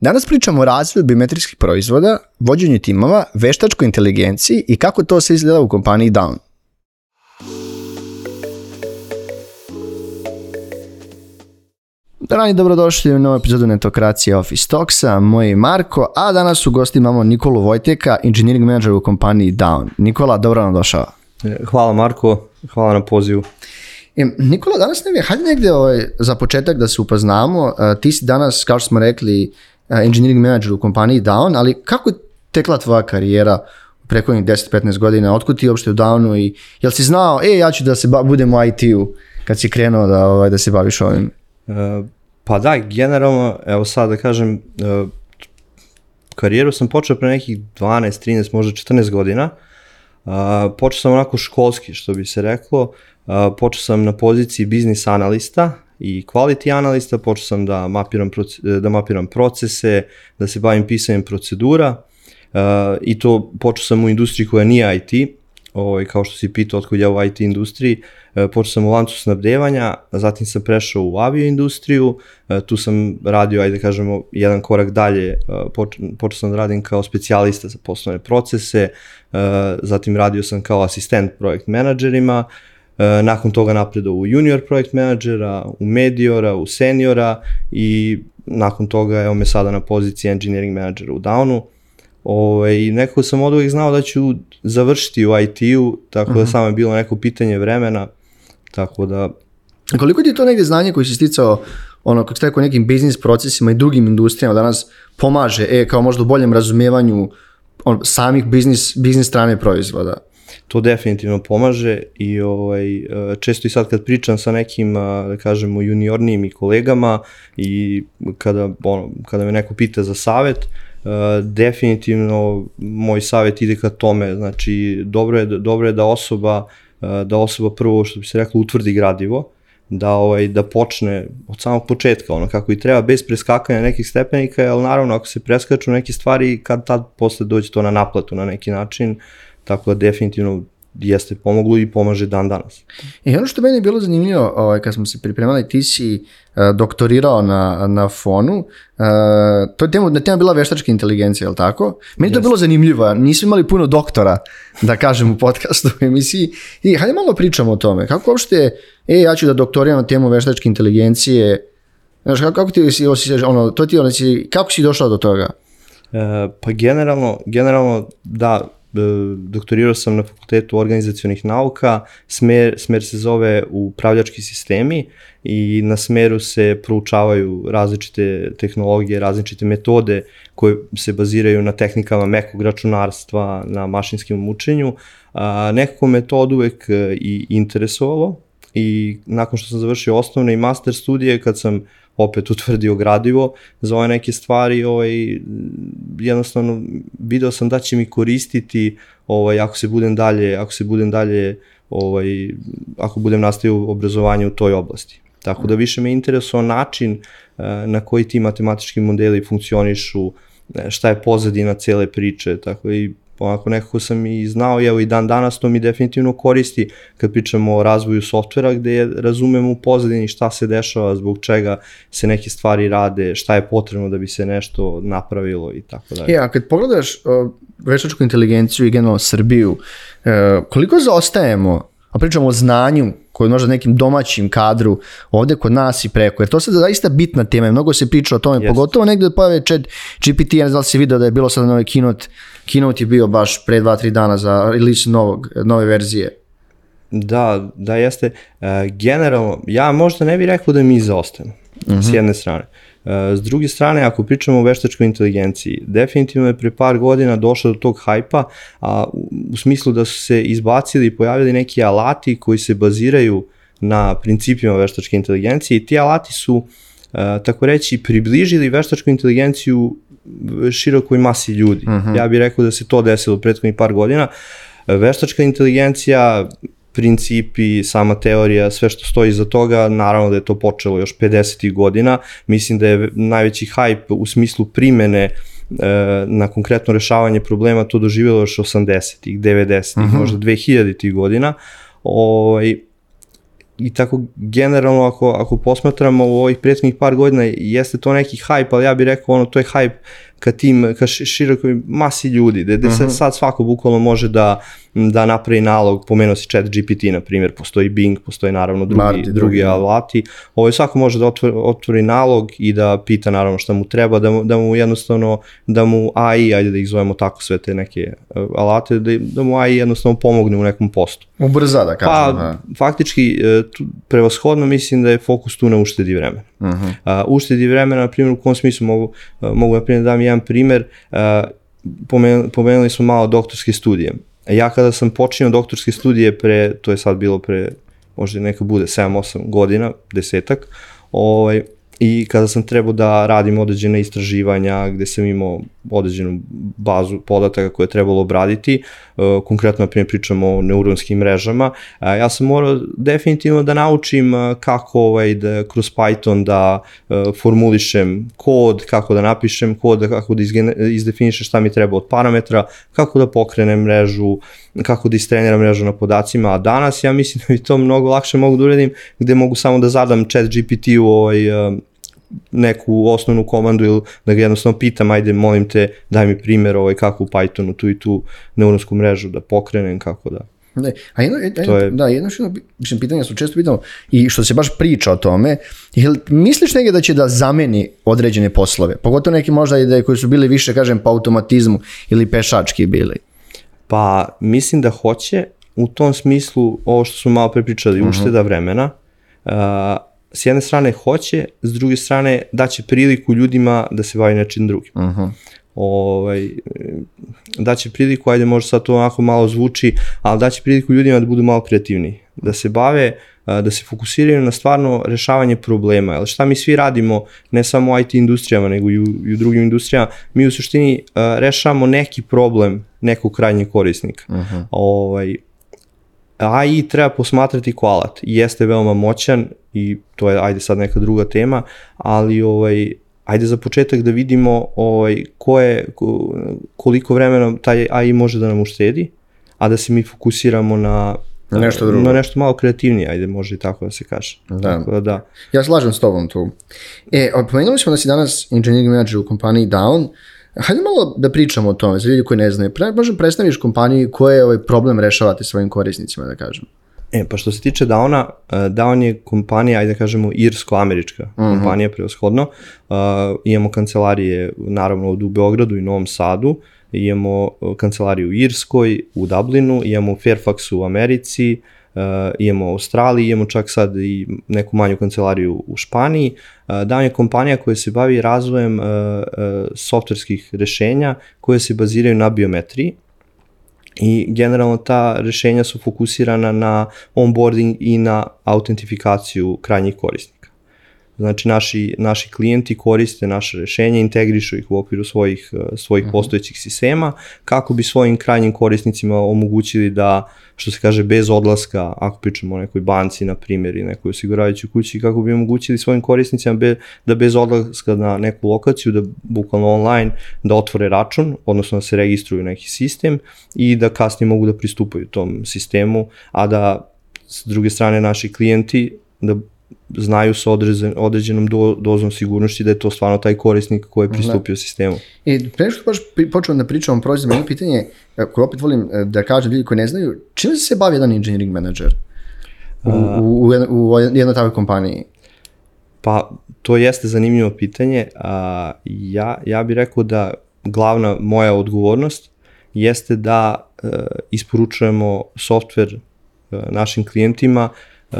Danas pričamo o razvoju biometrijskih proizvoda, vođenju timova, veštačkoj inteligenciji i kako to se izgleda u kompaniji Down. Drani, dobrodošli u novu epizodu Netokracije Office Talksa. Moj je Marko, a danas u gosti imamo Nikolu Vojteka, engineering manager u kompaniji Down. Nikola, dobro nam došao. Hvala Marko, hvala na pozivu. E, Nikola, danas ne hajde negde ovaj, za početak da se upoznamo. Uh, ti si danas, kao što smo rekli, engineering manager u kompaniji Down, ali kako je tekla tvoja karijera preko 10-15 godina? Otkud ti uopšte u Downu i jel si znao, e, ja ću da se budem u IT-u kad si krenuo da, ovaj, da se baviš ovim? Uh, pa da, generalno, evo sad da kažem, uh, karijeru sam počeo pre nekih 12, 13, možda 14 godina. Počeo sam onako školski, što bi se reklo. Počeo sam na poziciji biznis analista i quality analista, počeo sam da mapiram, da mapiram procese, da se bavim pisanjem procedura uh, i to počeo sam u industriji koja nije IT, ovaj, kao što si pitao otkud ja u IT industriji, e, počeo sam u lancu snabdevanja, zatim sam prešao u avio industriju, e, tu sam radio, ajde da kažemo, jedan korak dalje, počeo sam da radim kao specijalista za poslovne procese, zatim radio sam kao asistent projekt menadžerima, nakon toga napredao u junior projekt menadžera, u mediora, u seniora i nakon toga evo me sada na poziciji engineering menadžera u Downu. Ove, I nekako sam od uvijek znao da ću završiti u IT-u, tako uh -huh. da mhm. samo je bilo neko pitanje vremena, tako da... Koliko ti je to negde znanje koji si sticao ono, kako ste nekim biznis procesima i drugim industrijama danas pomaže, e, kao možda u boljem razumijevanju on, samih biznis, biznis strane proizvoda? To definitivno pomaže i ovaj, e, često i sad kad pričam sa nekim, da kažemo, juniornijim i kolegama i kada, ono, kada me neko pita za savet, uh, Uh, definitivno moj savjet ide ka tome, znači dobro je, dobro je da osoba uh, da osoba prvo što bi se reklo utvrdi gradivo, da ovaj da počne od samog početka, ono kako i treba bez preskakanja nekih stepenika, ali naravno ako se preskaču neke stvari kad tad posle dođe to na naplatu na neki način, tako da definitivno jeste pomoglo i pomaže dan danas. I ono što meni je bilo zanimljivo, ovaj, kad smo se pripremali, ti si uh, doktorirao na, na fonu, uh, to je tema, na tema bila veštačka inteligencija, je li tako? Meni to je bilo zanimljivo, nismo imali puno doktora, da kažem, u podcastu u emisiji. I hajde malo pričamo o tome. Kako uopšte, e, ja ću da doktoriram na temu veštačke inteligencije, Znaš, kako, kako ti si osjećaš, ono, to ti ono, si, kako si došao do toga? E, pa generalno, generalno, da, E, doktorirao sam na fakultetu organizacijonih nauka, smer, smer se zove upravljački sistemi i na smeru se proučavaju različite tehnologije, različite metode koje se baziraju na tehnikama mekog računarstva, na mašinskim učenju. A, nekako me to od uvek e, i interesovalo i nakon što sam završio osnovne i master studije, kad sam opet utvrdio gradivo za ove neke stvari, ovaj, jednostavno video sam da će mi koristiti ovaj, ako se budem dalje, ako se budem dalje ovaj, ako budem nastavio obrazovanje u toj oblasti. Tako da više me interesuje način eh, na koji ti matematički modeli funkcionišu, eh, šta je pozadina cele priče, tako i onako nekako sam i znao, evo i dan danas to mi definitivno koristi kad pričamo o razvoju softvera gde razumem u pozadini šta se dešava, zbog čega se neke stvari rade, šta je potrebno da bi se nešto napravilo i tako dalje. Ja, kad pogledaš uh, veštačku inteligenciju i generalno Srbiju, uh, koliko zaostajemo a pričamo o znanju koji možda nekim domaćim kadru ovde kod nas i preko, jer to sad zaista bitna tema i mnogo se priča o tome, yes. pogotovo negde da pojave chat GPT, ja ne znam da si video da je bilo sad novi keynote, keynote je bio baš pre 2-3 dana za release novog, nove verzije. Da, da jeste. Uh, generalno, ja možda ne bih rekao da mi zaostajemo, uh -huh. s mhm. jedne strane. Uh, E, s druge strane, ako pričamo o veštačkoj inteligenciji, definitivno je pre par godina došlo do tog hajpa, a u smislu da su se izbacili i pojavili neki alati koji se baziraju na principima veštačke inteligencije i ti alati su, e, tako reći, približili veštačku inteligenciju širokoj masi ljudi. Uh mhm. -huh. Ja bih rekao da se to desilo u prethodnih par godina. Veštačka inteligencija principi, sama teorija, sve što stoji iza toga, naravno da je to počelo još 50. godina. Mislim da je najveći hype u smislu primene e, na konkretno rešavanje problema to doživjelo još 80-ih, 90-ih, uh -huh. možda 2000-ih godina. Ovaj, i tako generalno ako, ako posmatramo u ovih prethodnih par godina jeste to neki hype, ali ja bih rekao ono to je hype ka tim, ka širokoj masi ljudi, da, da uh -huh. sad svako bukvalno može da, da napravi nalog, pomenuo si chat GPT na primjer, postoji Bing, postoji naravno drugi, Marti, drugi, drugi da. alati, ovaj, svako može da otvori, otvori nalog i da pita naravno šta mu treba, da mu, da mu jednostavno, da mu AI, ajde da ih zovemo tako sve te neke uh, alate, da, da mu AI jednostavno pomogne u nekom postu. Ubrza da kažem. Pa, faktički, uh, tu, prevashodno mislim da je fokus tu na uštedi vremena. Uh -huh. uh, uštedi vremena, na primjer, u kom smislu mogu, mogu na primjer da dam jedan primer, uh, pomen, pomenuli smo malo doktorske studije. Ja kada sam počinio doktorske studije pre, to je sad bilo pre, možda neka bude 7-8 godina, desetak, ovaj, i kada sam trebao da radim određene istraživanja gde sam imao određenu bazu podataka koje je trebalo obraditi, uh, konkretno na primjer pričamo o neuronskim mrežama, ja sam morao definitivno da naučim uh, kako ovaj, da kroz Python da formulišem kod, kako da napišem kod, kako da izdefinišem šta mi treba od parametra, kako da pokrenem mrežu, kako da istreniram mrežu na podacima, a danas ja mislim da bi to mnogo lakše mogu da uradim gde mogu samo da zadam chat GPT-u ovaj, neku osnovnu komandu ili da ga jednostavno pitam, ajde molim te daj mi primjer ovaj, kako u Pythonu tu i tu neuronsku mrežu da pokrenem, kako da... Ne, a jedno, jedno, je... da, jedno što mislim, pitanja su često pitamo i što se baš priča o tome, jel misliš negdje da će da zameni određene poslove, pogotovo neki možda ide koji su bili više, kažem, po automatizmu ili pešački bili? Pa mislim da hoće, u tom smislu ovo što smo malo prepričali, uh mhm. -huh. ušteda vremena, uh, s jedne strane hoće, s druge strane daće priliku ljudima da se bavi nečim drugim. Uh -huh. ovaj, daće priliku, ajde možda sad to onako malo zvuči, ali daće priliku ljudima da budu malo kreativniji, da se bave, da se fokusiraju na stvarno rešavanje problema. Jer šta mi svi radimo, ne samo u IT industrijama, nego i u, i u drugim industrijama, mi u suštini rešavamo neki problem nekog krajnjeg korisnika. Uh -huh. ovaj, AI treba posmatrati ko alat. Jeste veoma moćan i to je, ajde sad neka druga tema, ali ovaj, ajde za početak da vidimo ovaj, ko je, koliko vremena taj AI može da nam uštedi, a da se mi fokusiramo na nešto drugo. Na nešto malo kreativnije, ajde, može i tako da se kaže. Da. Tako da, da. Ja slažem s tobom tu. E, pomenuli smo da si danas engineering manager u kompaniji Down. Hajde malo da pričamo o tome, za ljudi koji ne znaju. Pre, možda predstaviš kompaniji koje ovaj problem rešavate svojim korisnicima, da kažem. E, pa što se tiče Downa, uh, Down je kompanija, ajde da kažemo, irsko-američka uh mhm. -huh. kompanija preoshodno. Uh, imamo kancelarije, naravno, u Beogradu i Novom Sadu, imamo uh, kancelariju u Irskoj, u Dublinu, imamo u Fairfaxu u Americi, uh, imamo u Australiji, imamo čak sad i neku manju kancelariju u Španiji. Uh, Down je kompanija koja se bavi razvojem uh, softverskih rešenja koje se baziraju na biometriji i generalno ta rešenja su fokusirana na onboarding i na autentifikaciju krajnjih korisnika. Znači naši, naši klijenti koriste naše rešenje, integrišu ih u okviru svojih, svojih uh mhm. -huh. postojećih sistema kako bi svojim krajnjim korisnicima omogućili da što se kaže bez odlaska, ako pričamo o nekoj banci na primjer i nekoj osiguravajućoj kući, kako bi omogućili svojim korisnicima be, da bez odlaska na neku lokaciju, da bukvalno online, da otvore račun, odnosno da se registruju neki sistem i da kasnije mogu da pristupaju tom sistemu, a da s druge strane naši klijenti da znaju sa određen, određenom do, dozom sigurnosti da je to stvarno taj korisnik koji je pristupio da. sistemu. I pre što baš počeo da pričam o proizvodima, jedno pitanje e, koje opet volim e, da kažem ljudi koji ne znaju, čime se bavi jedan engineering manager u, u, u, u jednoj takvoj kompaniji? Pa, to jeste zanimljivo pitanje. A, ja, ja bih rekao da glavna moja odgovornost jeste da e, isporučujemo softver e, našim klijentima uh,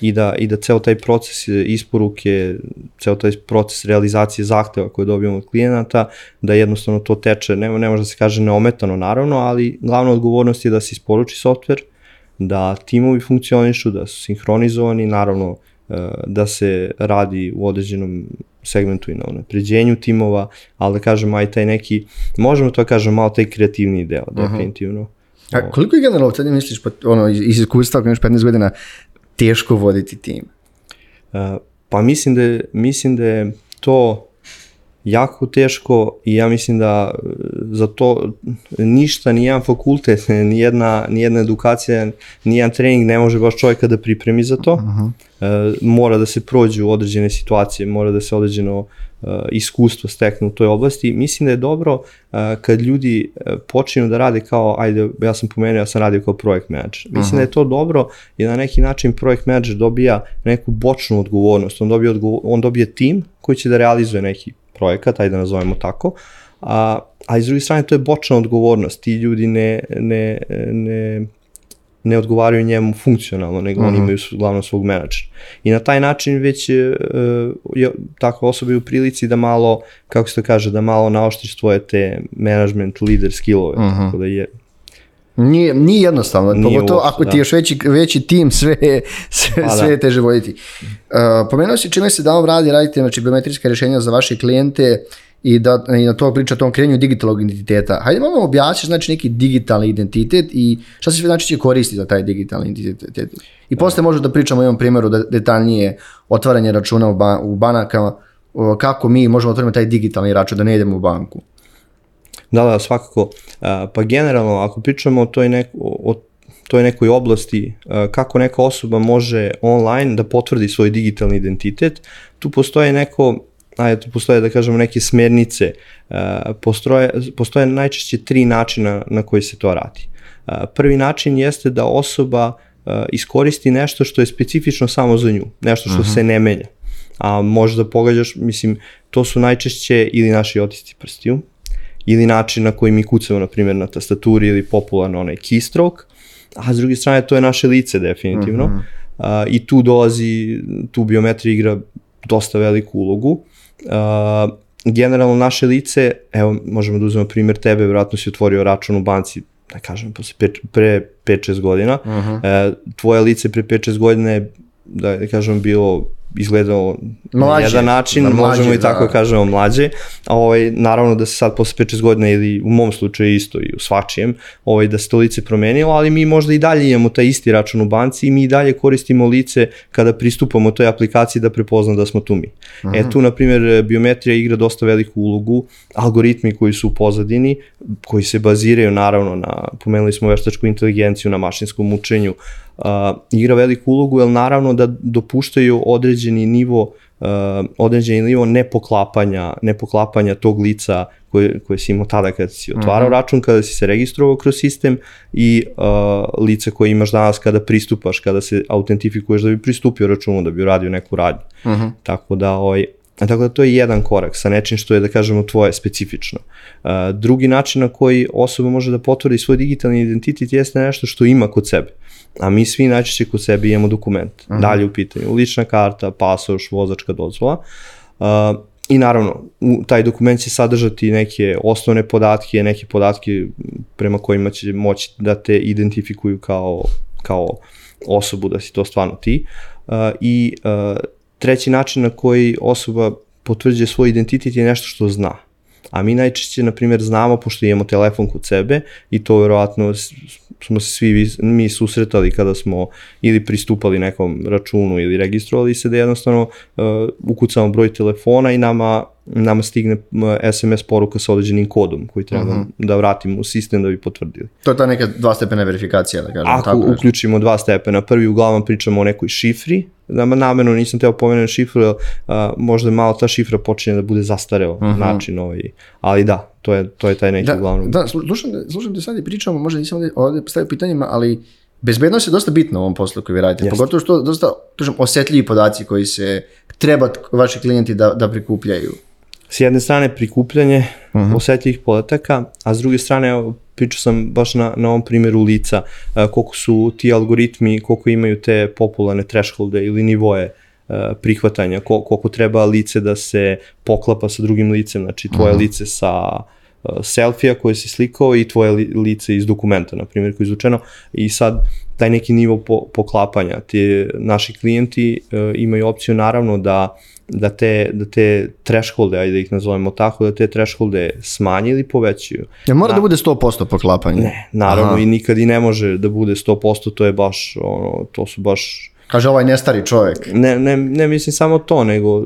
i, da, i da ceo taj proces isporuke, ceo taj proces realizacije zahteva koje dobijamo od klijenata, da jednostavno to teče, ne, ne može da se kaže neometano naravno, ali glavna odgovornost je da se isporuči softver, da timovi funkcionišu, da su sinhronizovani, naravno uh, da se radi u određenom segmentu i na napređenju timova, ali da kažem, aj taj neki, možemo to kažem, malo taj kreativni deo, definitivno. A koliko je generalno, sad misliš, pa, ono, iz iskustva, ako imaš 15 godina, teško voditi tim? Uh, pa mislim da, mislim da je to jako teško i ja mislim da e, za to ništa, ni jedan fakultet, ni jedna, ni jedna edukacija, ni jedan trening ne može baš čovjeka da pripremi za to. Uh -huh. e, mora da se prođu određene situacije, mora da se određeno e, iskustvo steknu u toj oblasti. Mislim da je dobro e, kad ljudi e, počinju da rade kao, ajde, ja sam pomenuo, ja sam radio kao projekt menadžer. Mislim -huh. da je to dobro i na neki način projekt menadžer dobija neku bočnu odgovornost. On dobije, odgovor, on dobije tim koji će da realizuje neki projekat, ajde da nazovemo tako, a, a iz druge strane to je bočna odgovornost, ti ljudi ne, ne, ne, ne odgovaraju njemu funkcionalno, nego uh -huh. oni mhm. imaju glavno svog menadžera. I na taj način već je osoba je u prilici da malo, kako se to kaže, da malo naoštiš tvoje te management, leader skillove, mhm. -huh. tako da je Nije, nije jednostavno, nije pogotovo uopšte, ako ti da. još veći, veći tim, sve, sve, pa, sve da. je teže voditi. Uh, pomenuo si čime se danom radi, radite znači, biometrijska rješenja za vaše klijente i da i na to priča o tom krenju digitalnog identiteta. Hajde malo objasniš znači neki digitalni identitet i šta se sve znači će koristiti za taj digitalni identitet. I posle možemo da pričamo o jednom primjeru da detaljnije otvaranje računa u, ban u banakama, kako mi možemo otvoriti taj digitalni račun da ne idemo u banku. Da, da, svakako. Pa generalno, ako pričamo o toj, neko, o toj nekoj oblasti kako neka osoba može online da potvrdi svoj digitalni identitet, tu postoje neko ajde, tu postoje, da kažemo, neke smernice, postoje, postoje najčešće tri načina na koji se to radi. Prvi način jeste da osoba iskoristi nešto što je specifično samo za nju, nešto što uh mhm. -huh. se ne menja. A možda pogađaš, mislim, to su najčešće ili naši otisci prstiju, ili način na koji mi kucamo, na primjer, na tastaturi ili popularno onaj keystroke, a s druge strane to je naše lice definitivno. Mm -hmm. uh, I tu dolazi, tu biometrija igra dosta veliku ulogu. Uh, generalno naše lice, evo možemo da uzmemo primjer tebe, vjerojatno si otvorio račun u banci, da kažem, posle pre 5-6 godina. Uh -huh. uh, tvoje lice pre 5-6 godina je, da, da kažem, bilo izgledao mlađe, na jedan način, mlađe, možemo i tako da. kažemo mlađe, a ovaj, naravno da se sad posle 5-6 godina ili u mom slučaju isto i u svačijem, ovaj, da se to lice promenilo, ali mi možda i dalje imamo taj isti račun u banci i mi i dalje koristimo lice kada pristupamo toj aplikaciji da prepozna da smo tu mi. -huh. E tu, na primjer, biometrija igra dosta veliku ulogu, algoritmi koji su u pozadini, koji se baziraju naravno na, pomenuli smo veštačku inteligenciju, na mašinskom učenju, uh, igra veliku ulogu, jer naravno da dopuštaju određeni nivo uh, određeni nivo nepoklapanja, nepoklapanja tog lica koje, koje si imao tada kada si otvarao uh mhm. -huh. račun, kada si se registrovao kroz sistem i uh, lice koje imaš danas kada pristupaš, kada se autentifikuješ da bi pristupio računu, da bi uradio neku radnju. Uh mhm. -huh. Tako da ovaj, Tako da to je jedan korak sa nečim što je, da kažemo, tvoje specifično. Uh, drugi način na koji osoba može da potvrdi svoj digitalni identitet jeste nešto što ima kod sebe. A mi svi najčešće kod sebe imamo dokument. Uh -huh. Dalje u pitanju lična karta, pasoš, vozačka dozvola. Uh, I naravno, u, taj dokument će sadržati neke osnovne podatke, neke podatke prema kojima će moći da te identifikuju kao, kao osobu, da si to stvarno ti. Uh, I uh, treći način na koji osoba potvrđuje svoj identitet je nešto što zna. A mi najčešće, na primjer, znamo, pošto imamo telefon kod sebe, i to verovatno smo se svi mi susretali kada smo ili pristupali nekom računu ili registrovali se da jednostavno uh, ukucamo broj telefona i nama nama stigne SMS poruka sa određenim kodom koji treba uh mhm. -huh. da vratimo u sistem da bi potvrdili. To je ta neka dva stepena verifikacija, da kažem. Ako tako uključimo dva stepena, prvi uglavnom pričamo o nekoj šifri, da namerno nisam teo pomenuti šifru, jer možda malo ta šifra počinje da bude zastareo uh mhm. -huh. način, ovaj, ali da, to je, to je taj neki da, uglavnom. Da, slušam, slušam te sad i pričamo, možda nisam ovde, ovde postavio pitanjima, ali bezbednost je dosta bitna u ovom poslu koji vi radite, Jeste. pogotovo što dosta kažem, osetljivi podaci koji se treba vaši klijenti da, da prikupljaju s jedne strane prikupljanje uh mhm. -huh. osetljivih podataka, a s druge strane, evo, pričao sam baš na, na ovom primjeru lica, koliko su ti algoritmi, koliko imaju te popularne thresholde ili nivoje prihvatanja, koliko treba lice da se poklapa sa drugim licem, znači tvoje uh mhm. -huh. lice sa selfija koje si slikao i tvoje lice iz dokumenta, na primjer, koje je izvučeno i sad taj neki nivo po, poklapanja. Ti naši klijenti uh, imaju opciju naravno da da te, da te thresholde, ajde da ih nazovemo tako, da te thresholde smanje ili povećaju. Ja mora Na, da bude 100% poklapanje? Ne, naravno Aha. i nikad i ne može da bude 100%, to je baš, ono, to su baš Kaže ovaj nestari čovjek. Ne, ne, ne mislim samo to, nego e,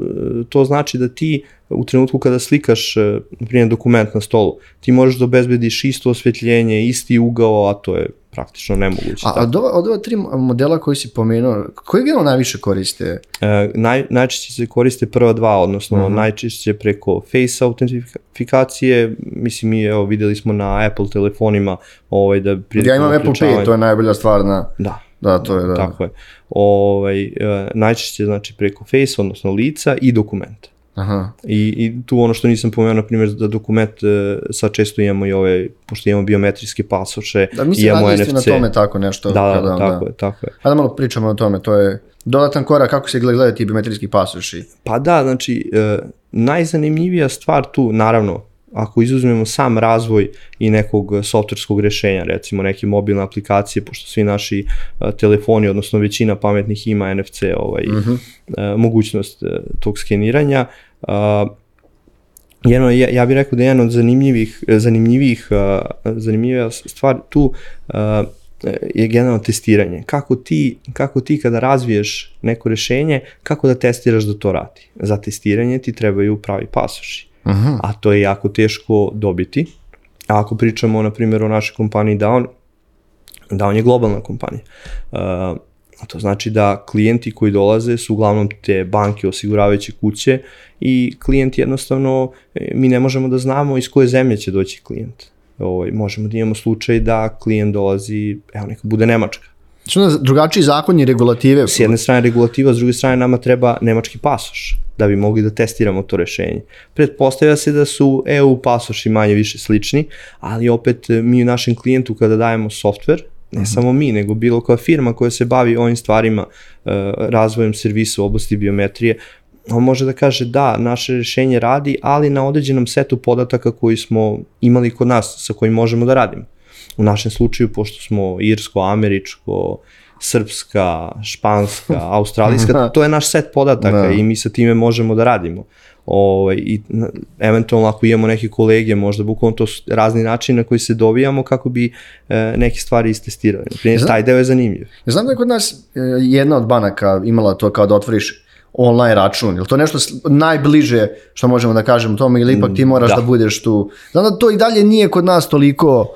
to znači da ti u trenutku kada slikaš, e, na primjer, dokument na stolu, ti možeš da obezbediš isto osvjetljenje, isti ugao, a to je praktično nemoguće. A od ova, od ova tri modela koji si pomenuo, koji generalno najviše koriste? E, naj, najčešće se koriste prva dva, odnosno uh -huh. najčešće preko face autentifikacije, mislim mi evo videli smo na Apple telefonima ovaj, da Ja imam Apple Pay, to je najbolja stvar na... Da, Da, to je, da. Tako je. Ovaj, e, najčešće znači preko face, odnosno lica i dokumenta. Aha. I, I tu ono što nisam pomenuo, na primjer, da dokument, e, sad često imamo i ove, pošto imamo biometrijske pasoše, Da, mi se imamo radi NFC. na tome tako nešto. Da, da, kada- da, tako je, tako je. A da malo pričamo o tome, to je dodatan korak kako se gledaju ti biometrijski pasoši. Pa da, znači, e, najzanimljivija stvar tu, naravno, ako izuzmemo sam razvoj i nekog softverskog rešenja, recimo neke mobilne aplikacije, pošto svi naši e, telefoni, odnosno većina pametnih ima NFC ovaj, Mhm. e, mogućnost e, tog skeniranja, jedno, ja, ja bih rekao da je jedan od zanimljivih, zanimljivih, uh, zanimljiva stvar tu uh, je generalno testiranje. Kako ti, kako ti kada razviješ neko rešenje, kako da testiraš da to radi. Za testiranje ti trebaju pravi pasoši. Aha. A to je jako teško dobiti. A ako pričamo, na primjer, o našoj kompaniji Down, Down je globalna kompanija. Uh, to znači da klijenti koji dolaze su uglavnom te banke, osiguravajuće kuće i klijent jednostavno, e, mi ne možemo da znamo iz koje zemlje će doći klijent. Ovaj, možemo da imamo slučaj da klijent dolazi, evo neka bude Nemačka. Znači onda drugačiji zakon i regulative. S jedne strane regulativa, s druge strane nama treba nemački pasoš da bi mogli da testiramo to rešenje. Pretpostavlja se da su EU pasoši manje više slični, ali opet e, mi našem klijentu kada dajemo softver, ne -huh. samo mi, nego bilo koja firma koja se bavi ovim stvarima, e, razvojem servisa u oblasti biometrije, on može da kaže da, naše rešenje radi, ali na određenom setu podataka koji smo imali kod nas, sa kojim možemo da radimo. U našem slučaju, pošto smo irsko, američko, srpska, španska, australijska, to je naš set podataka Da. i mi sa time možemo da radimo. Ovaj, I eventualno ako imamo neke kolege, možda bukvalno to su razni načini na koji se dovijamo kako bi e, neke stvari istestirali. Naprimjer, taj deo je zanimljiv. Ja znam da je kod nas e, jedna od banaka imala to kao da otvoriš online račun. Je to nešto najbliže što možemo da kažemo tome ili ipak ti moraš da. Da. da budeš tu? Znam da to i dalje nije kod nas toliko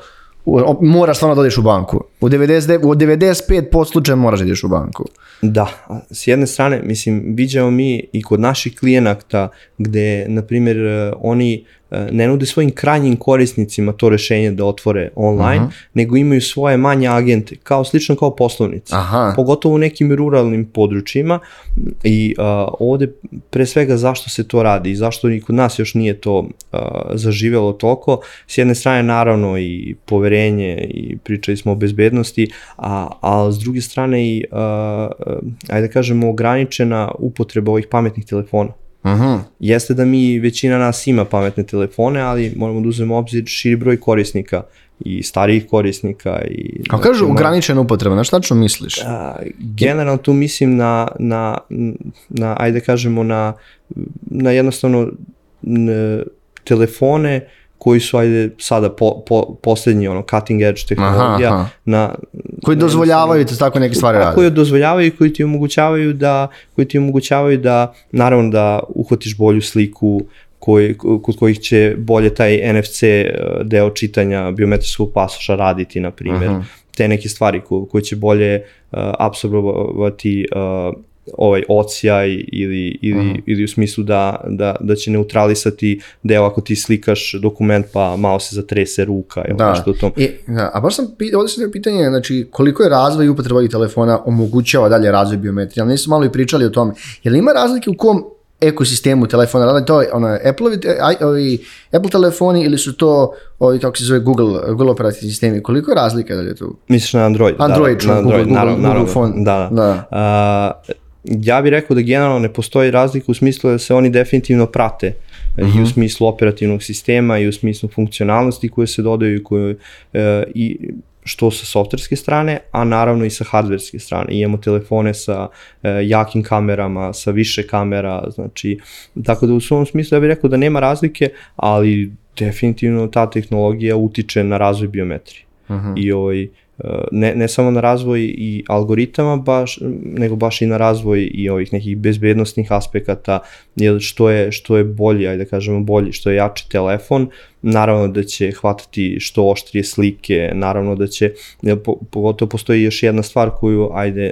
o- moraš stvarno da odeš u banku. U, 90, u 95% slučaja moraš da ideš u banku. Da, s jedne strane, mislim, viđamo mi i kod naših klijenata gde, na primjer, e, oni e, ne nude svojim krajnjim korisnicima to rešenje da otvore online, uh -huh. nego imaju svoje manje agente, kao slično kao poslovnici. Aha. Pogotovo u nekim ruralnim područjima i uh, ovde pre svega zašto se to radi i zašto i kod nas još nije to uh, zaživelo toliko. S jedne strane naravno i poverenje i pričali smo o bezbednosti, a, a s druge strane i, uh, ajde da kažemo, ograničena upotreba ovih pametnih telefona. Aha. Jeste da mi, većina nas ima pametne telefone, ali moramo da uzmemo obzir širi broj korisnika i starijih korisnika. I, Kao kažu znači, ograničena upotreba, na šta tačno misliš? A, generalno tu mislim na, na, na ajde kažemo, na, na jednostavno telefone koji su, ajde, sada po, po, poslednji, ono, cutting edge tehnologija, Aha, aha. na, Koji dozvoljavaju ti tako neke stvari raditi. koji dozvoljavaju i koji ti omogućavaju da koji ti omogućavaju da naravno da uhvatiš bolju sliku koji, kod kojih će bolje taj NFC eh, deo čitanja biometrijskog pasoša raditi na primjer Aha. te neke stvari ko, koje će bolje uh, absorbovati uh, ovaj ocijaj ili, ili, Aha. ili u smislu da, da, da će neutralisati deo ako ti slikaš dokument pa malo se zatrese ruka ili Da. nešto u tom. I, da, a baš sam, ovdje sam pitanje, znači, koliko je razvoj i upotreba ovih telefona omogućava dalje razvoj biometrije, ali nismo malo i pričali o tome. Je li ima razlike u kom ekosistemu telefona, radi to ono, Apple, ovi, Apple telefoni ili su to ovi, kako se zove, Google, Google operativni sistemi, koliko je razlika dalje tu? Misliš na Android? Android, da, na Google- Android, Google- naravno, Google naravno, phone. Da, da. Da. A, ja bih rekao da generalno ne postoji razlika u smislu da se oni definitivno prate uh -huh. i u Mhm. smislu operativnog sistema i u smislu funkcionalnosti koje se dodaju i koje e, i što sa softverske strane, a naravno i sa hardverske strane. Imamo telefone sa e, jakim kamerama, sa više kamera, znači, tako da u svom smislu ja bih rekao da nema razlike, ali definitivno ta tehnologija utiče na razvoj biometrije. Mhm. I ovaj, ne, ne samo na razvoj i algoritama baš, nego baš i na razvoj i ovih nekih bezbednostnih aspekata, jer što je, što je bolji, ajde da kažemo bolji, što je jači telefon, naravno da će hvatati što oštrije slike, naravno da će, po, pogotovo postoji još jedna stvar koju, ajde,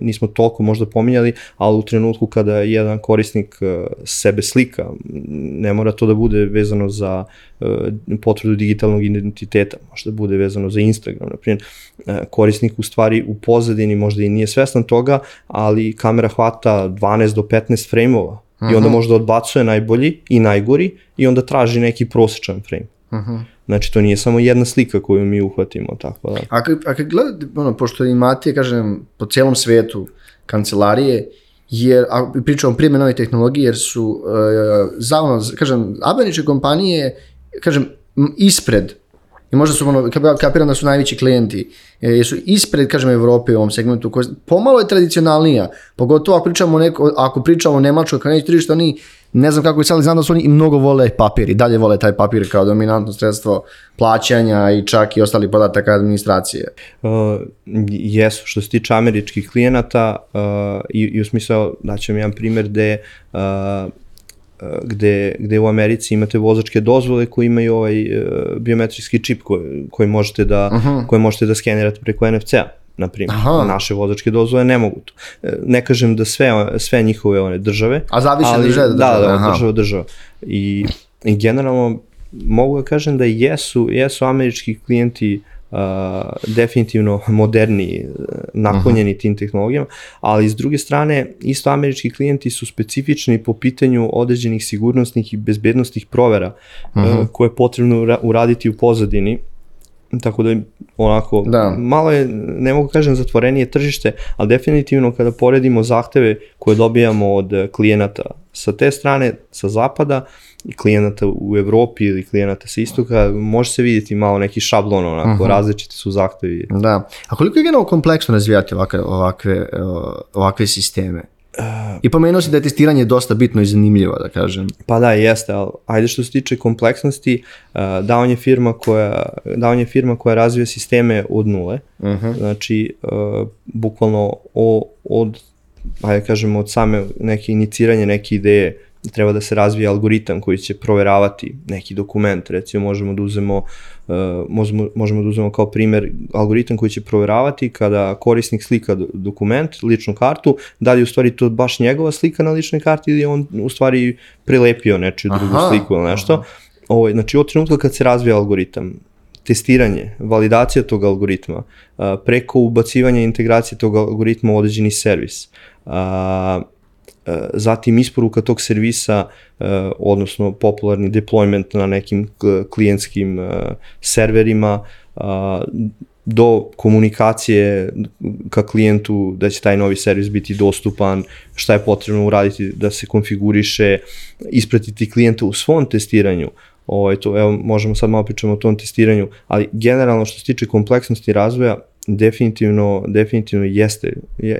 nismo toliko možda pominjali, ali u trenutku kada jedan korisnik e, sebe slika, ne mora to da bude vezano za e, potvrdu digitalnog identiteta, možda bude vezano za Instagram, na primjer, e, korisnik u stvari u pozadini možda i nije svestan toga, ali kamera hvata 12 do 15 frame-ova i onda možda odbacuje najbolji i najgori i onda traži neki prosječan frame. Uh -huh. Znači, to nije samo jedna slika koju mi uhvatimo, tako da. A kad, a kad gledate, ono, pošto imate, kažem, po celom svetu kancelarije, jer, a pričamo prije nove tehnologije, jer su, uh, zavno, kažem, američke kompanije, kažem, ispred i možda su, ono, kapiram da su najveći klijenti, e, jesu ispred, kažem, Evrope u ovom segmentu, koja pomalo je tradicionalnija, pogotovo ako pričamo, neko, ako pričamo o Nemačkoj, kao neće tržište, oni, ne znam kako je sad, znam da su oni i mnogo vole papir i dalje vole taj papir kao dominantno sredstvo plaćanja i čak i ostali podataka administracije. Uh, jesu, što se tiče američkih klijenata uh, i, i u smislu, da ćem jedan primjer gde uh, gde, gde u Americi imate vozačke dozvole koji imaju ovaj uh, biometrijski čip koji, koji možete da, uh -huh. koje možete da skenirate preko NFC-a na primjer. Aha. Naše vozačke dozvole ne mogu to. E, ne kažem da sve, sve njihove one države. A zavisi ali, države da, države. Da, da, država država. I, I generalno mogu da kažem da jesu, jesu američki klijenti uh, definitivno moderni, naklonjeni uh -huh. tim tehnologijama, ali s druge strane, isto američki klijenti su specifični po pitanju određenih sigurnosnih i bezbednostnih provera uh -huh. koje je potrebno uraditi u pozadini, tako da onako, da. malo je, ne mogu kažem zatvorenije tržište, ali definitivno kada poredimo zahteve koje dobijamo od klijenata sa te strane, sa zapada, uh, klijenata u Evropi ili klijenata sa istoka, može se vidjeti malo neki šablon, onako, uh mhm. -huh. različiti su zahtevi. Da. A koliko je generalno kompleksno razvijati ovakve, ovakve, ovakve sisteme? I pomenuo si da je testiranje dosta bitno i zanimljivo, da kažem. Pa da, jeste, ali ajde što se tiče kompleksnosti, uh, Down je firma koja, Down je firma koja razvija sisteme od nule, uh mhm. -huh. znači, uh, bukvalno o, od, ajde kažemo, od same neke iniciranje neke ideje treba da se razvije algoritam koji će proveravati neki dokument, recimo možemo da uzmemo uh, možemo, možemo da uzmemo kao primer algoritam koji će proveravati kada korisnik slika dokument, ličnu kartu, da li je u stvari to baš njegova slika na ličnoj karti ili je on u stvari prilepio nečiju drugu aha, sliku ili nešto. Aha. Ovo, znači od trenutka kad se razvija algoritam, testiranje, validacija tog algoritma, uh, preko ubacivanja integracije tog algoritma u određeni servis, uh, zatim isporuka tog servisa, eh, odnosno popularni deployment na nekim klijentskim eh, serverima, do komunikacije ka klijentu da će taj novi servis biti dostupan, šta je potrebno uraditi da se konfiguriše, ispratiti klijenta u svom testiranju, ovaj, to, evo, možemo sad malo pričamo o tom testiranju, ali generalno što se tiče kompleksnosti razvoja, definitivno, definitivno jeste,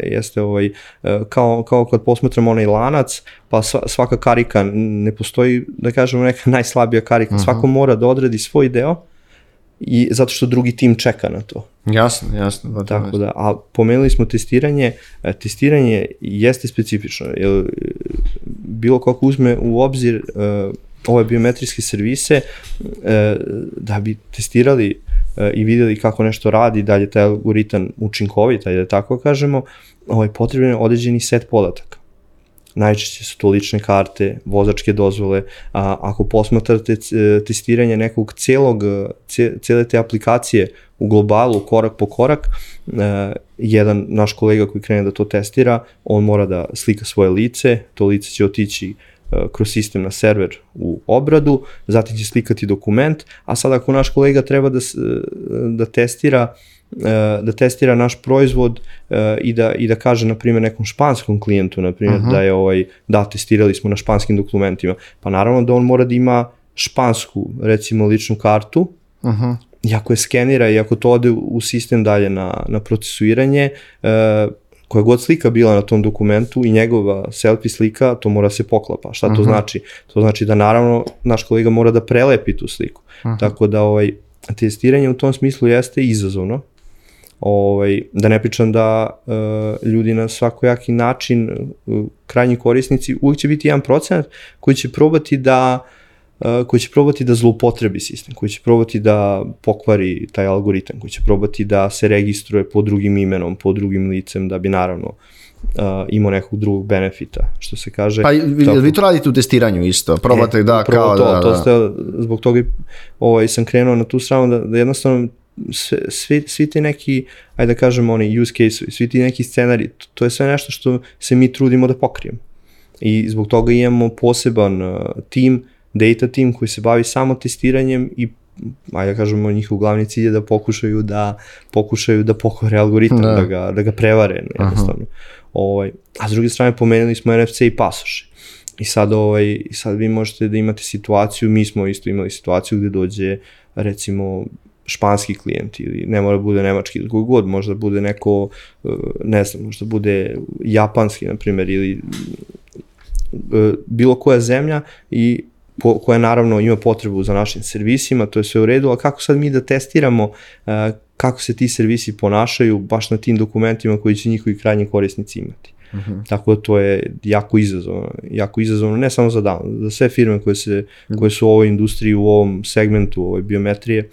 jeste ovaj, e, kao, kao kad posmatramo onaj lanac, pa svaka karika, ne postoji, da kažemo, neka najslabija karika, uh -huh. svako mora da odredi svoj deo, i zato što drugi tim čeka na to. Jasno, jasno. Da, Tako da, a pomenuli smo testiranje, e, testiranje jeste specifično, jer bilo kako uzme u obzir uh, ove biometrijske servise, uh, da bi testirali i videli kako nešto radi, da je taj algoritam učinkovit, da tako kažemo, ovaj, potreban je određeni set podataka. Najčešće su to lične karte, vozačke dozvole, a ako posmatrate testiranje nekog celog, cele te aplikacije u globalu, korak po korak, jedan naš kolega koji krene da to testira, on mora da slika svoje lice, to lice će otići E, kroz sistem na server u obradu, zatim će slikati dokument, a sad ako naš kolega treba da, da testira e, da testira naš proizvod e, i da i da kaže na primjer nekom španskom klijentu na primjer uh -huh. da je ovaj da testirali smo na španskim dokumentima pa naravno da on mora da ima špansku recimo ličnu kartu uh -huh. i ako je skenira i ako to ode u sistem dalje na, na procesuiranje, koja god slika bila na tom dokumentu i njegova selfie slika, to mora se poklapa. Šta to uh mhm. -huh. znači? To znači da naravno naš kolega mora da prelepi tu sliku. Uh mhm. -huh. Tako da ovaj, testiranje u tom smislu jeste izazovno, Ovaj, da ne pričam da uh, ljudi na svakojaki način, uh, krajnji korisnici, uvijek će biti jedan procenat koji će probati da koji će probati da zloupotrebi sistem, koji će probati da pokvari taj algoritam, koji će probati da se registruje pod drugim imenom, pod drugim licem, da bi naravno uh, imao nekog drugog benefita, što se kaže. Pa vi, tako, vi to radite u testiranju isto, probate e, da kao to, da, to da. ste, zbog toga ovaj, sam krenuo na tu stranu da, da jednostavno sve, svi, svi ti neki, ajde da kažemo oni use case svi ti neki scenari, to, to je sve nešto što se mi trudimo da pokrijemo. I zbog toga imamo poseban uh, tim, data tim koji se bavi samo testiranjem i ajde da kažemo njihov glavni cilj je da pokušaju da pokušaju da pokore algoritam, Da. da, ga, da ga prevare jednostavno. Ovaj, a s druge strane pomenuli smo NFC i pasoše. I sad, ovaj, i sad vi možete da imate situaciju, mi smo isto imali situaciju gde dođe recimo španski klijent ili ne mora da bude nemački ili koji god, možda bude neko, eh, ne znam, možda bude japanski, na primjer, ili eh, bilo koja zemlja i po, koja naravno ima potrebu za našim servisima, to je sve u redu, a kako sad mi da testiramo uh, kako se ti servisi ponašaju baš na tim dokumentima koji će njihovi krajnji korisnici imati. Uh -huh. Tako da to je jako izazovno, jako izazovno ne samo za dan, za sve firme koje, se, koje su u ovoj industriji, u ovom segmentu ovoj biometrije,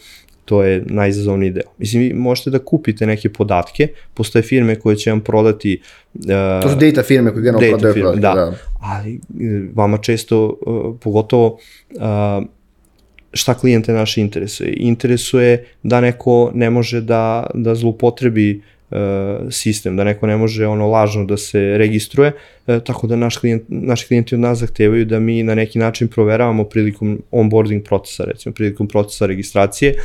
to je najizazovniji deo. Mislim, vi možete da kupite neke podatke, postoje firme koje će vam prodati... Uh, To su data firme koje generalno prodaju firme, podatke, da. da. ali e, vama često, uh, pogotovo uh, šta klijente naše interesuje? Interesuje da neko ne može da, da zlupotrebi uh, sistem, da neko ne može ono lažno da se registruje, uh, tako da naš klijent, naši klijenti od nas zahtevaju da mi na neki način proveravamo prilikom onboarding procesa, recimo prilikom procesa registracije,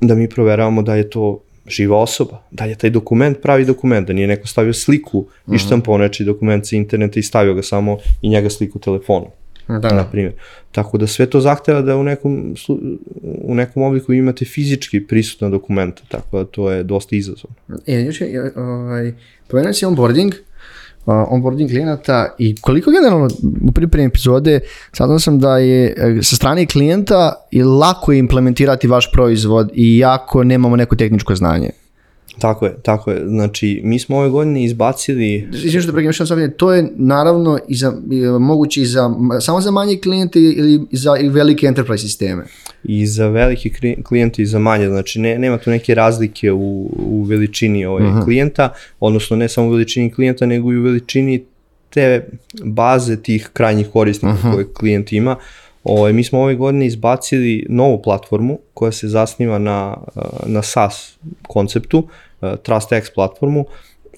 da mi proveravamo da je to živa osoba, da je taj dokument pravi dokument, da nije neko stavio sliku i štampao nečiji dokument sa interneta i stavio ga samo i njega sliku telefonu Da, na primjer. Tako da sve to zahteva da u nekom, u nekom obliku imate fizički prisutna dokumenta, tako da to je dosta izazovno. E, još je, ovaj, pomenuo si onboarding, uh, onboarding klijenata i koliko generalno u pripremi epizode saznao sam da je e, sa strane klijenta je lako je implementirati vaš proizvod i jako nemamo neko tehničko znanje. Tako je, tako je. Znači, mi smo ove godine izbacili Izvim što prekinem što sam to je naravno i za, moguće i za, samo za manje klijente ili za i velike enterprise sisteme. i za velike kli- klijente i za manje, znači ne, nema tu neke razlike u, u veličini ovaj uh -huh. klijenta, odnosno ne samo u veličini klijenta, nego i u veličini te baze tih krajnjih korisnika uh -huh. koje klijent ima. Ovaj, mi smo ove godine izbacili novu platformu koja se zasniva na, na SaaS konceptu, TrustX platformu,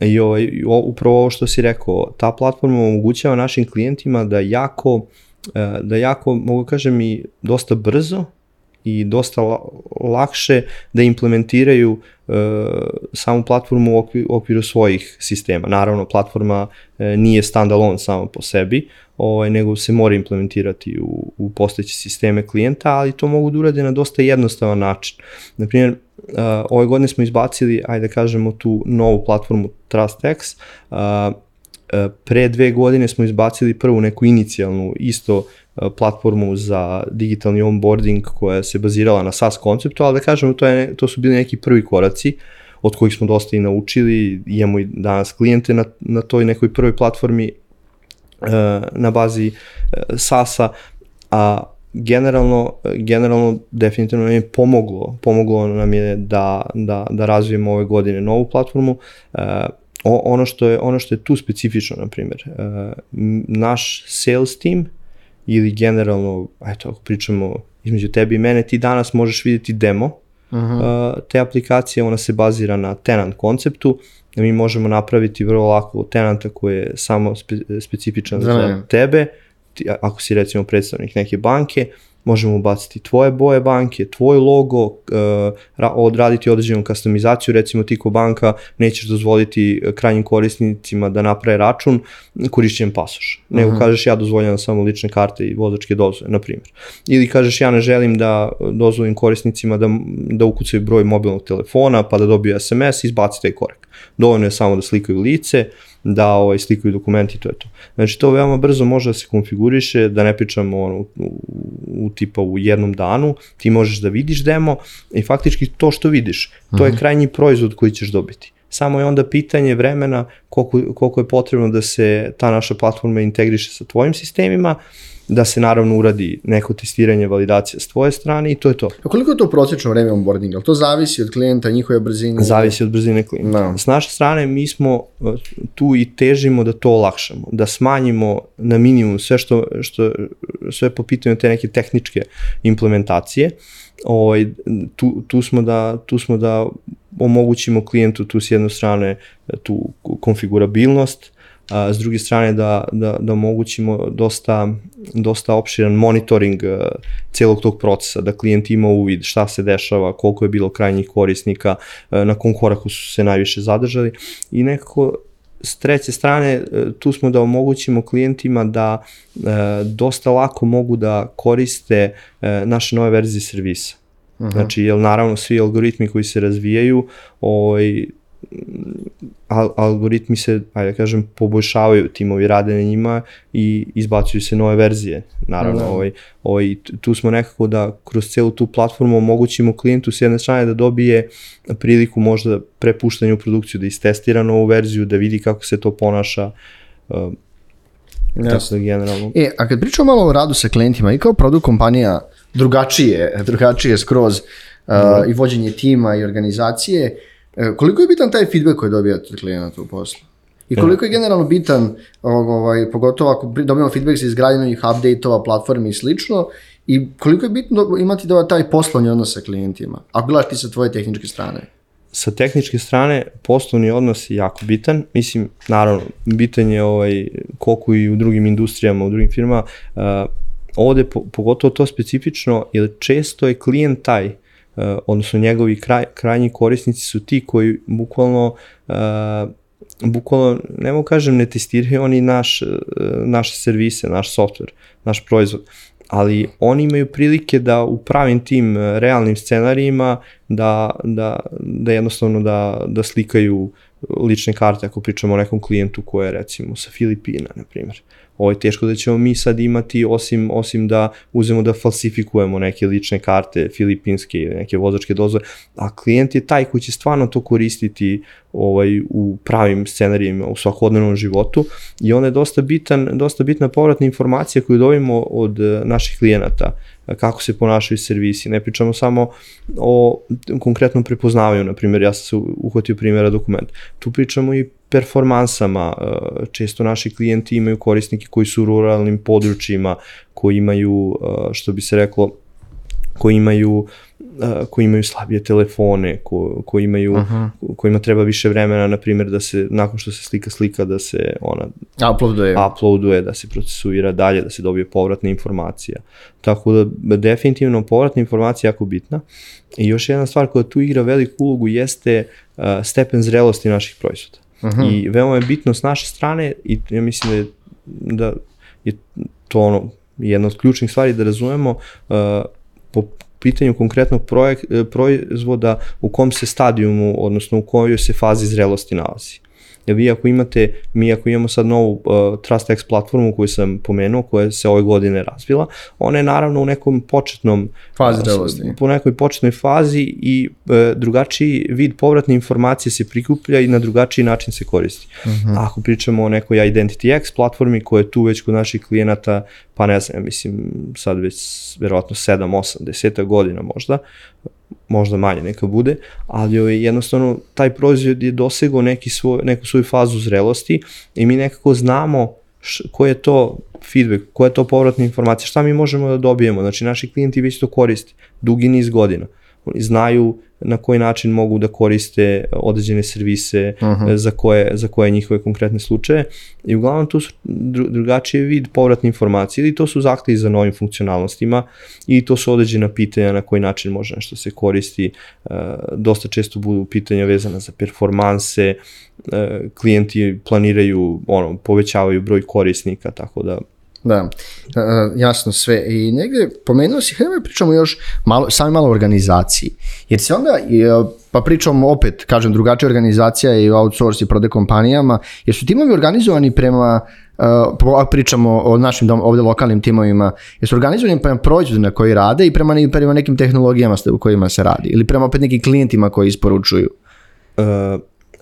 I ovaj, o- upravo ovo što si rekao, ta platforma omogućava našim klijentima da jako, e, da jako, mogu kažem i dosta brzo i dosta la- lakše da implementiraju e, samu platformu u okviru, u okviru svojih sistema. Naravno, platforma e, nije standalone samo po sebi, ovaj, nego se mora implementirati u, u postojeće sisteme klijenta, ali to mogu da urade na dosta jednostavan način. Naprimjer, uh, ove godine smo izbacili, ajde da kažemo, tu novu platformu TrustX, uh, uh, pre dve godine smo izbacili prvu neku inicijalnu isto platformu za digitalni onboarding koja se bazirala na SaaS konceptu, ali da kažemo to, je, to su bili neki prvi koraci od kojih smo dosta i naučili, imamo i danas klijente na, na toj nekoj prvoj platformi uh, na bazi uh, SaaS-a, a generalno, generalno definitivno nam je pomoglo, pomoglo nam je da, da, da razvijemo ove godine novu platformu. Ono, što je, ono što je tu specifično, na primjer, naš sales team ili generalno, eto, ako pričamo između tebe i mene, ti danas možeš vidjeti demo uh -huh. uh, te aplikacije, ona se bazira na tenant konceptu, da mi možemo napraviti vrlo lako tenanta koji je samo spe, specifičan Za za, tebe, ti, ako si recimo predstavnik neke banke, možemo ubaciti tvoje boje banke, tvoj logo, uh, ra- odraditi određenu customizaciju, recimo ti ko banka nećeš dozvoliti eh, krajnjim korisnicima da naprave račun korišćenjem pasoša. Nego Mhm. kažeš ja dozvoljavam samo lične karte i vozačke dozvole, na primjer. Ili kažeš ja ne želim da dozvolim korisnicima da, da ukucaju broj mobilnog telefona pa da dobiju SMS, izbaci taj korak. Dovoljno je samo da slikaju lice, da ovaj, slikaju dokumenti i to je to. Znači to veoma brzo može da se konfiguriše, da ne pričamo ono, u, u, tipa u jednom danu, ti možeš da vidiš demo i faktički to što vidiš, to je mhm. krajnji proizvod koji ćeš dobiti. Samo je onda pitanje vremena koliko, koliko je potrebno da se ta naša platforma integriše sa tvojim sistemima, da se naravno uradi neko testiranje, validacija s tvoje strane i to je to. A koliko je to prosječno vreme onboardinga? To zavisi od klijenta, njihove brzine? Zavisi od brzine klijenta. No. Da. S naše strane mi smo uh, tu i težimo da to olakšamo, da smanjimo na minimum sve što, što sve po pitanju te neke tehničke implementacije. Ovaj, tu, tu, smo da, tu smo da omogućimo klijentu tu s jedne strane tu konfigurabilnost, a s druge strane da, da, da omogućimo dosta, dosta opširan monitoring uh, celog tog procesa, da klijent ima uvid šta se dešava, koliko je bilo krajnjih korisnika, uh, na kom koraku su se najviše zadržali i nekako s treće strane tu smo da omogućimo klijentima da e, dosta lako mogu da koriste e, naše nove verzije servisa. Uh -huh. Znači, jer naravno svi algoritmi koji se razvijaju, ovaj, al algoritmi se, ajde da kažem, poboljšavaju, timovi rade na njima i izbacuju se nove verzije. Naravno, no. Da. ovaj, ovaj, tu smo nekako da kroz celu tu platformu omogućimo klijentu s jedne strane da dobije priliku možda prepuštanja u produkciju, da istestira novu verziju, da vidi kako se to ponaša, uh. Tako da generalno. E, a kad pričamo malo o radu sa klijentima i kao produkt kompanija drugačije, drugačije skroz uh, mm. i vođenje tima i organizacije, uh, koliko je bitan taj feedback koji dobijate od klijenata u poslu? I koliko je generalno bitan, ovaj, pogotovo ako dobijamo feedback za izgradnje novih update-ova, platformi i slično, i koliko je bitno imati da taj poslovni odnos sa klijentima, ako gledaš ti sa tvoje tehničke strane? Sa tehničke strane poslovni odnos je jako bitan, mislim, naravno, bitan je ovaj, koliko i u drugim industrijama, u drugim firmama, uh, ovde po, pogotovo to specifično, jer često je klijent taj Eh, odnosno njegovi kraj, krajnji korisnici su ti koji bukvalno uh, bukvalno, ne mogu kažem, ne testiraju oni naš, uh, naše servise, naš software, naš proizvod, ali oni imaju prilike da u pravim tim realnim scenarijima da, da, da jednostavno da, da slikaju lične karte ako pričamo o nekom klijentu koji je recimo sa Filipina, na primjer. Ovo je teško da ćemo mi sad imati, osim, osim da uzemo da falsifikujemo neke lične karte, filipinske ili neke vozačke dozvore, a klijent je taj koji će stvarno to koristiti ovaj, u pravim scenarijima, u svakodnevnom životu i ona je dosta, bitan, dosta bitna povratna informacija koju dobijemo od eh, naših klijenata kako se ponašaju servisi. Ne pričamo samo o konkretnom prepoznavanju, na primjer, ja sam se uhvatio primjera dokument. Tu pričamo i performansama. E, često naši klijenti imaju korisnike koji su u ruralnim područjima, koji imaju, e, što bi se reklo, koji imaju koji imaju slabije telefone, ko, koji imaju, -huh. kojima treba više vremena, na primjer, da se, nakon što se slika slika, da se ona uploaduje, uploaduje da se procesuira dalje, da se dobije povratna informacija. Tako da, definitivno, povratna informacija je jako bitna. I još jedna stvar koja tu igra veliku ulogu jeste uh, stepen zrelosti naših proizvoda. Uh -huh. I veoma je bitno s naše strane i ja mislim da je, da je to ono, jedna od ključnih stvari da razumemo uh, po pitanju konkretnog projek, proizvoda u kom se stadijumu, odnosno u kojoj se fazi zrelosti nalazi. Jer vi ako imate, mi ako imamo sad novu uh, TrustX platformu koju sam pomenuo, koja se ove godine razvila, ona je naravno u nekom početnom fazi uh, po nekoj početnoj fazi i uh, drugačiji vid povratne informacije se prikuplja i na drugačiji način se koristi. Uh mhm. -huh. Ako pričamo o nekoj Identity X platformi koja je tu već kod naših klijenata, pa ne znam, mislim sad već verovatno 7, 8, 10 godina možda, možda manje neka bude, ali ovaj, jednostavno taj proizvod je dosegao neki svoj, neku svoju fazu zrelosti i mi nekako znamo š, ko je to feedback, koja je to povratna informacija, šta mi možemo da dobijemo, znači naši klijenti već to koriste dugi niz godina. Oni znaju na koji način mogu da koriste određene servise uh -huh. za, koje, za koje njihove konkretne slučaje i uglavnom tu su drugačiji vid povratne informacije ili to su zahtevi za novim funkcionalnostima i to su određena pitanja na koji način može nešto se koristi. E, dosta često budu pitanja vezana za performanse, e, klijenti planiraju, ono, povećavaju broj korisnika, tako da Da, jasno sve. I negde pomenuo si, hajde da pričamo još malo, sami malo organizaciji. Jer se onda, pa pričamo opet, kažem, drugačija organizacija i outsource i prode kompanijama, jer su timovi organizovani prema uh, pričamo o našim dom, ovde lokalnim timovima, jesu organizovani prema proizvodu na koji rade i prema, prema nekim tehnologijama u kojima se radi ili prema opet nekim klijentima koji isporučuju? Uh,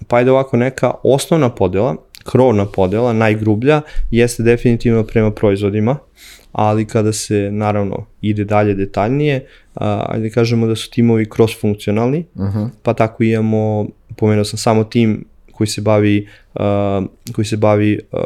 pa je ovako neka osnovna podela krovna podela, najgrublja, jeste definitivno prema proizvodima, ali kada se naravno ide dalje detaljnije, a, ajde kažemo da su timovi cross-funkcionalni, uh -huh. pa tako imamo, pomenuo sam samo tim koji se bavi, uh, koji se bavi uh,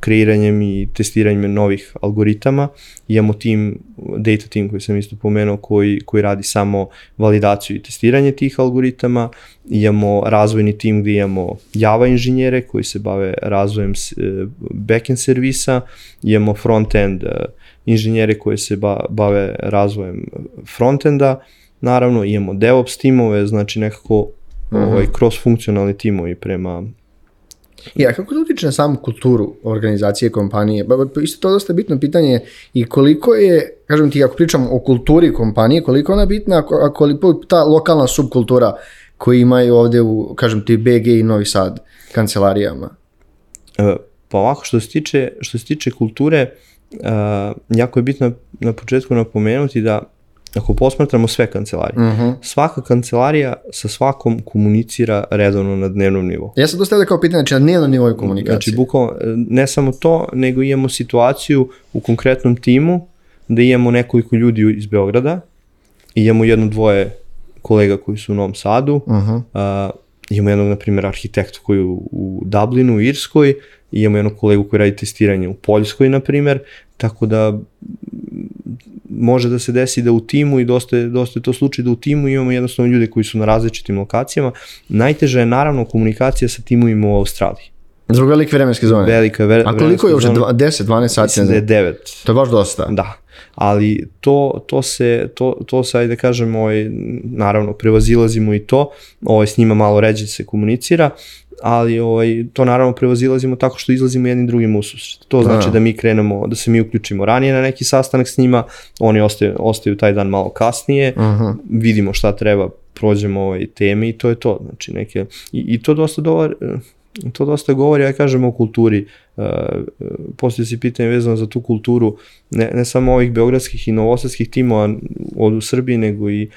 kreiranjem i testiranjem novih algoritama. Imamo tim, data team koji sam isto pomenuo, koji, koji radi samo validaciju i testiranje tih algoritama. Imamo razvojni tim gde imamo Java inženjere koji se bave razvojem e, backend servisa. Imamo front-end e, inženjere koji se bave razvojem frontenda. Naravno, imamo DevOps timove, znači nekako uh -huh. ovaj, cross-funkcionalni timovi prema Ja, kako to utiče na samu kulturu organizacije kompanije? Ba, isto to dosta bitno pitanje i koliko je, kažem ti, ako pričam o kulturi kompanije, koliko ona bitna, a koliko ta lokalna subkultura koju imaju ovde u, kažem ti, BG i Novi Sad kancelarijama? E, pa ovako, što se tiče, što se tiče kulture, uh, jako je bitno na početku napomenuti da ako posmatramo sve kancelarije, uh mhm. -huh. svaka kancelarija sa svakom komunicira redovno na dnevnom nivou. Ja sam to stavio kao pitanje, znači na dnevnom nivou komunikacije. Znači, bukvalno, ne samo to, nego imamo situaciju u konkretnom timu da imamo nekoliko ljudi iz Beograda imamo jedno dvoje kolega koji su u Novom Sadu, uh -huh. uh, imamo jednog, na primjer, arhitekta koji je u, u Dublinu, u Irskoj, imamo jednog kolegu koji radi testiranje u Poljskoj, na primjer, tako da može da se desi da u timu i dosta je, dosta je to slučaj da u timu imamo jednostavno ljude koji su na različitim lokacijama. Najteža je naravno komunikacija sa timovima u Australiji. Zbog velike vremenske zone. Velika ve, A koliko je uopšte 10 12 sati? Mislim da je 9. To je baš dosta. Da. Ali to, to se, to, to se, ajde da kažem, ovaj, naravno, prevazilazimo i to, ovaj, s njima malo ređe se komunicira, ali ovaj, to naravno prevazilazimo tako što izlazimo jednim drugim u susret. To znači da. da mi krenemo, da se mi uključimo ranije na neki sastanak s njima, oni ostaju, ostaju taj dan malo kasnije, uh -huh. vidimo šta treba, prođemo ovaj teme i to je to. Znači neke, i, i to dosta dobar, to dosta govori, ja kažem, o kulturi. Uh, postoje si pitanje vezano za tu kulturu, ne, ne samo ovih beogradskih i novosadskih timova od u Srbiji, nego i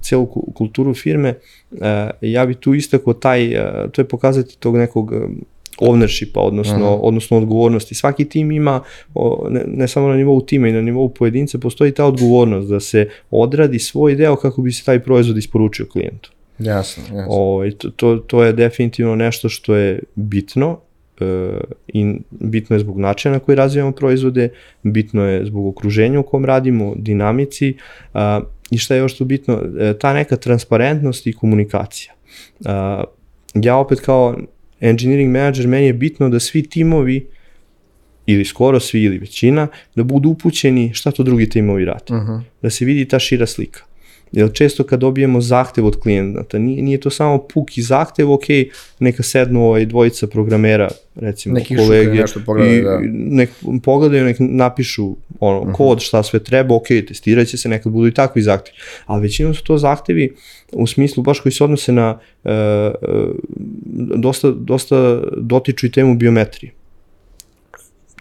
celu kulturu firme. Uh, ja bi tu istakao taj, uh, to je pokazati tog nekog ownershipa, odnosno, uh -huh. odnosno odgovornosti. Svaki tim ima, ne, ne samo na nivou tima i na nivou pojedinca, postoji ta odgovornost da se odradi svoj deo kako bi se taj proizvod isporučio klijentu. Jasno, jasno. O, ovaj, to, to, to je definitivno nešto što je bitno e, i bitno je zbog načina na koji razvijamo proizvode, bitno je zbog okruženja u kom radimo, dinamici a, i šta je još tu bitno, e, ta neka transparentnost i komunikacija. A, ja opet kao engineering manager, meni je bitno da svi timovi ili skoro svi ili većina, da budu upućeni šta to drugi timovi rade. Uh -huh. Da se vidi ta šira slika. Jer često kad dobijemo zahtev od klijenta, nije, nije to samo puki zahtev, ok, neka sednu ovaj dvojica programera, recimo Neki kolege, nešto pogledaju, i da. nek pogledaju, nek napišu ono, uh mhm. -huh. kod, šta sve treba, ok, testirat će se, nekad budu i takvi zahtevi. Ali većinom su to zahtevi u smislu baš koji se odnose na uh, dosta, dosta dotiču i temu biometrije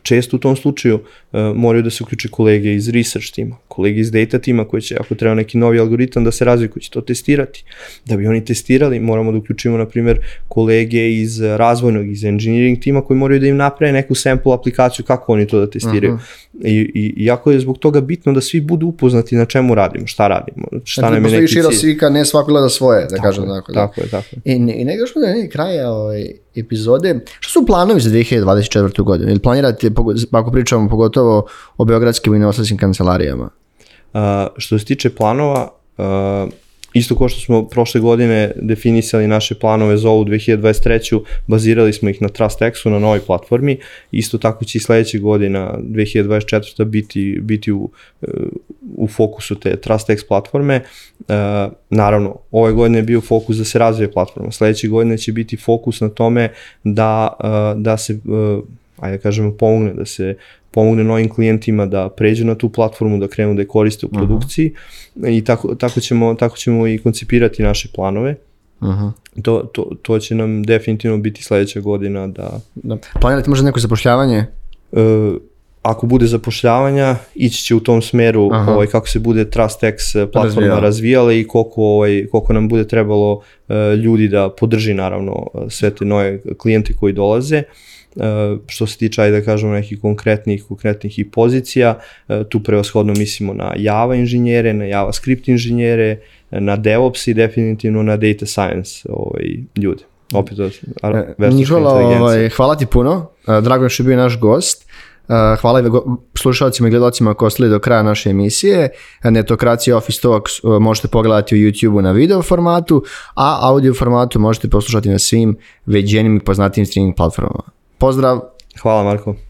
često u tom slučaju uh, moraju da se uključe kolege iz research tima, kolege iz data tima koji će, ako treba neki novi algoritam da se razvije, koji će to testirati. Da bi oni testirali, moramo da uključimo, na primjer, kolege iz razvojnog, iz engineering tima koji moraju da im naprave neku sample aplikaciju kako oni to da testiraju. I, i, jako je zbog toga bitno da svi budu upoznati na čemu radimo, šta radimo, šta znači, nam je neki cilj. šira slika, ne svako gleda svoje, da tako kažem tako. Da. Tako je, tako je. I, i nego što da ne kraja ovaj, epizode, što su planovi za 2024. godinu? Ili planirate, ako pričamo pogotovo o beogradskim i novosadskim kancelarijama? Uh, što se tiče planova, uh, isto kao što smo prošle godine definisali naše planove za ovu 2023. bazirali smo ih na TrustX-u na novoj platformi, isto tako će i sledeće godina 2024. biti, biti u, u fokusu te TrustX platforme. naravno, ove godine je bio fokus da se razvije platforma, sledeće godine će biti fokus na tome da, da se ajde da kažemo, pomogne da se pomogne novim klijentima da pređu na tu platformu, da krenu da je koriste u produkciji uh -huh. i tako, tako, ćemo, tako ćemo i koncipirati naše planove. Uh -huh. to, to, to će nam definitivno biti sledeća godina da... da. Planirate možda neko zapošljavanje? Uh, ako bude zapošljavanja, ići će u tom smeru ovaj, kako se bude TrustX platforma Razvijala. razvijala i koliko, ovaj, koliko nam bude trebalo uh, ljudi da podrži naravno sve te nove klijente koji dolaze. Uh, što se tiče, ajde da kažemo, nekih konkretnih, konkretnih i pozicija, uh, tu prevashodno mislimo na Java inženjere, na JavaScript inženjere, na DevOps i definitivno na Data Science ovaj, ljude. Opet, Nikola, ovaj, hvala ti puno, drago je što je bio naš gost. Hvala i slušalcima i gledalcima koji ostali do kraja naše emisije. Netokracija Office Talks možete pogledati u YouTube-u na video formatu, a audio formatu možete poslušati na svim veđenim i poznatim streaming platformama. Pozdrav! Hvala Marko.